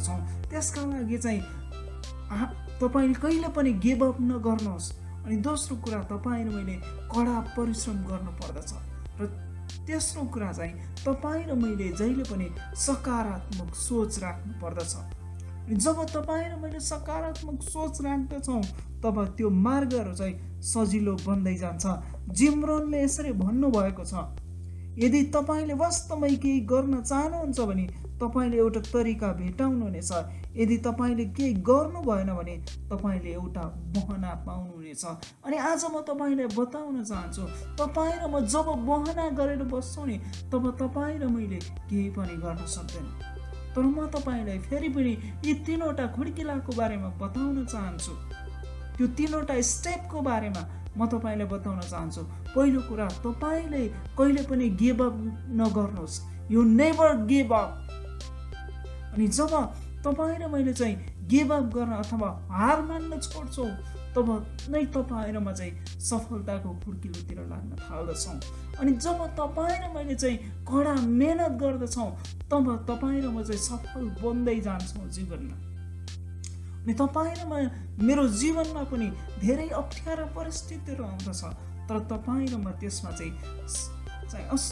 पर्दछौँ त्यसका लागि चाहिँ तपाईँले कहिले पनि गिभ अप नगर्नुहोस्। अनि दोस्रो कुरा तपाईँ मैले कडा परिश्रम गर्नु पर्दछ र तेस्रो कुरा चाहिँ तपाईँ र मैले जहिले पनि सकारात्मक सोच राख्नु पर्दछ जब तपाईँ र मैले सकारात्मक सोच राख्दछौँ तब त्यो मार्गहरू चाहिँ सजिलो बन्दै जान्छ। जिमरोनले यसरी भन्नुभएको छ यदि तपाईँले वास्तवमै केही गर्न चाहनुहुन्छ भने तपाईँले एउटा तरिका भेटाउनुहुनेछ यदि तपाईँले केही गर्नु भएन भने तपाईँले एउटा बहना पाउनुहुनेछ अनि आज म तपाईँलाई बताउन चाहन्छु तपाईँ र म जब बहना गरेर बस्छौँ नि तब तपाईँ र मैले केही पनि गर्न सक्दैन। तर म तपाईँलाई फेरि पनि यी तिनवटा खुड्किलाको बारेमा बताउन चाहन्छु। त्यो तिनवटा स्टेपको बारेमा म तपाईँलाई बताउन चाहन्छु पहिलो कुरा तपाईँले कहिले पनि गिभ अप नगर्नुहोस्। यु नेभर गिभ अप अनि जब तपाईँ र मैले चाहिँ गिभ अप गर्न अथवा हार मान्न छोड्छौँ तब नै तपाईँ र म चाहिँ सफलताको खुर्किलोतिर लाग्न थाल्दछौँ। अनि जब तपाईँ र मैले चाहिँ कडा मेहनत गर्दछौँ तब तपाईँ र म चाहिँ सफल बन्दै जान्छौँ जीवनमा। अनि तपाईँ र म मेरो जीवनमा पनि धेरै अप्ठ्यारो परिस्थितिहरू आउँदछ तर तपाईँ र म त्यसमा चाहिँ चाहिँ अस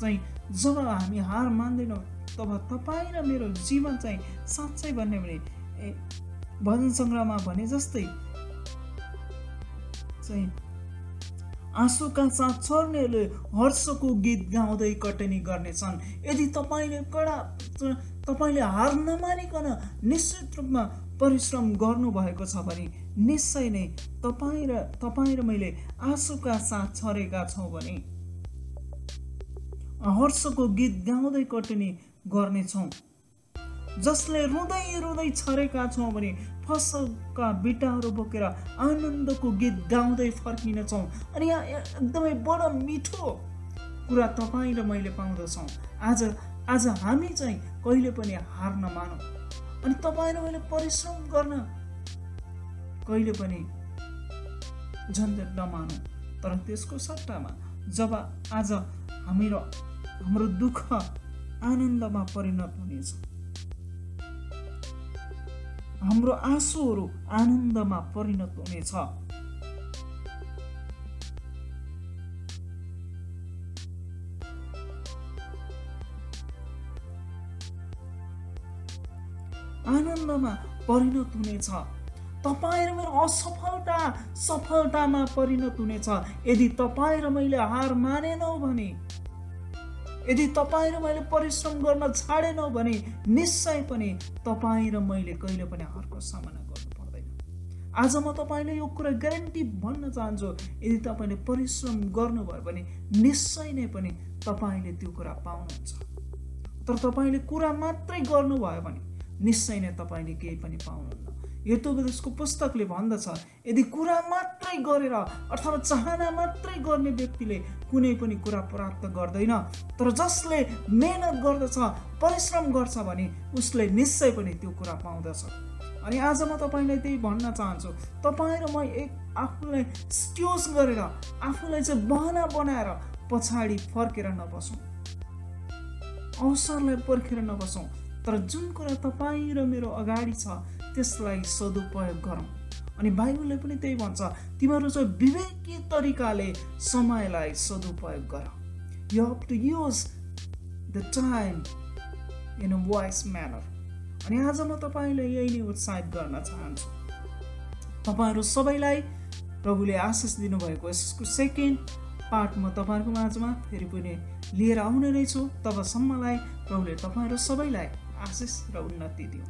चाहिँ जब हामी हार मान्दैनौँ तब तपाईँ र मेरो जीवन चाहिँ साँच्चै भन्ने भने ए भजन सङ्ग्रहमा भने जस्तै चाहिँ आँसुका साथ छोड्नेहरूले हर्षको गीत गाउँदै कटनी गर्नेछन्। यदि तपाईँले कडा तपाईँले हार नमानिकन निश्चित रूपमा परिश्रम गर्नुभएको छ भने निश्चय नै तपाईँ र तपाईँ र मैले आँसुका साथ छरेका छौँ भने हर्षको गीत गाउँदै कटनी गर्नेछौँ। जसले रुँदै रुँदै छरेका छौँ भने फसलका बिटाहरू बोकेर आनन्दको गीत गाउँदै फर्किनेछौँ। अनि यहाँ एकदमै बडो मिठो कुरा तपाईँ र मैले पाउँदछौँ। आज आज हामी चाहिँ कहिले पनि हार नमानौँ अनि तपाईँ र मैले परिश्रम गर्न कहिले पनि झन्झट नमानौँ। तर त्यसको सट्टामा जब आज हाम्रो हाम्रो दुःख आनन्दमा परिणत हुनेछ। हाम्रो आँसुहरू आनन्दमा परिणत हुनेछ। आनन्दमा परिणत हुनेछ। तपाईँ र मेरो असफलता सफलतामा परिणत हुनेछ। यदि तपाईँ र मैले हार मानेनौँ भने यदि तपाईँ र मैले परिश्रम गर्न छाडेनौँ भने निश्चय पनि तपाईँ र मैले कहिले पनि हारको सामना गर्नु पर्दैन। आज म तपाईँले यो कुरा ग्यारेन्टी भन्न चाहन्छु। यदि तपाईँले परिश्रम गर्नुभयो भने निश्चय नै पनि तपाईँले त्यो कुरा पाउनुहुन्छ। तर तपाईँले कुरा मात्रै गर्नुभयो भने निश्चय नै तपाईँले केही पनि पाउनुहुन्न। हेतुबदसको पुस्तकले भन्दछ यदि कुरा मात्रै गरेर अथवा चाहना मात्रै गर्ने व्यक्तिले कुनै पनि कुरा प्राप्त गर्दैन तर जसले मेहनत गर्दछ परिश्रम गर्छ भने उसले निश्चय पनि त्यो कुरा पाउँदछ। अनि आज म तपाईँलाई त्यही भन्न चाहन्छु तपाईँ र म एक आफूलाई स्क्युज गरेर आफूलाई चाहिँ बहना बनाएर पछाडि फर्केर नबसौँ। अवसरलाई पर्खेर नबसौँ। तर जुन कुरा तपाईँ र मेरो अगाडि छ त्यसलाई सदुपयोग गरौँ। अनि बाइबलले पनि त्यही भन्छ तिमीहरू चाहिँ विवेकी तरिकाले समयलाई सदुपयोग गर। You have to use the time in a wise manner अनि आज म तपाईँलाई यही नै उत्साहित गर्न चाहन्छु। तपाईँहरू सबैलाई प्रभुले आशिष दिनुभएको यसको सेकेन्ड पार्ट म तपाईँहरूको माझमा फेरि पनि लिएर आउने नै छु। तबसम्मलाई प्रभुले तपाईँहरू सबैलाई आशिष र उन्नति दिउँ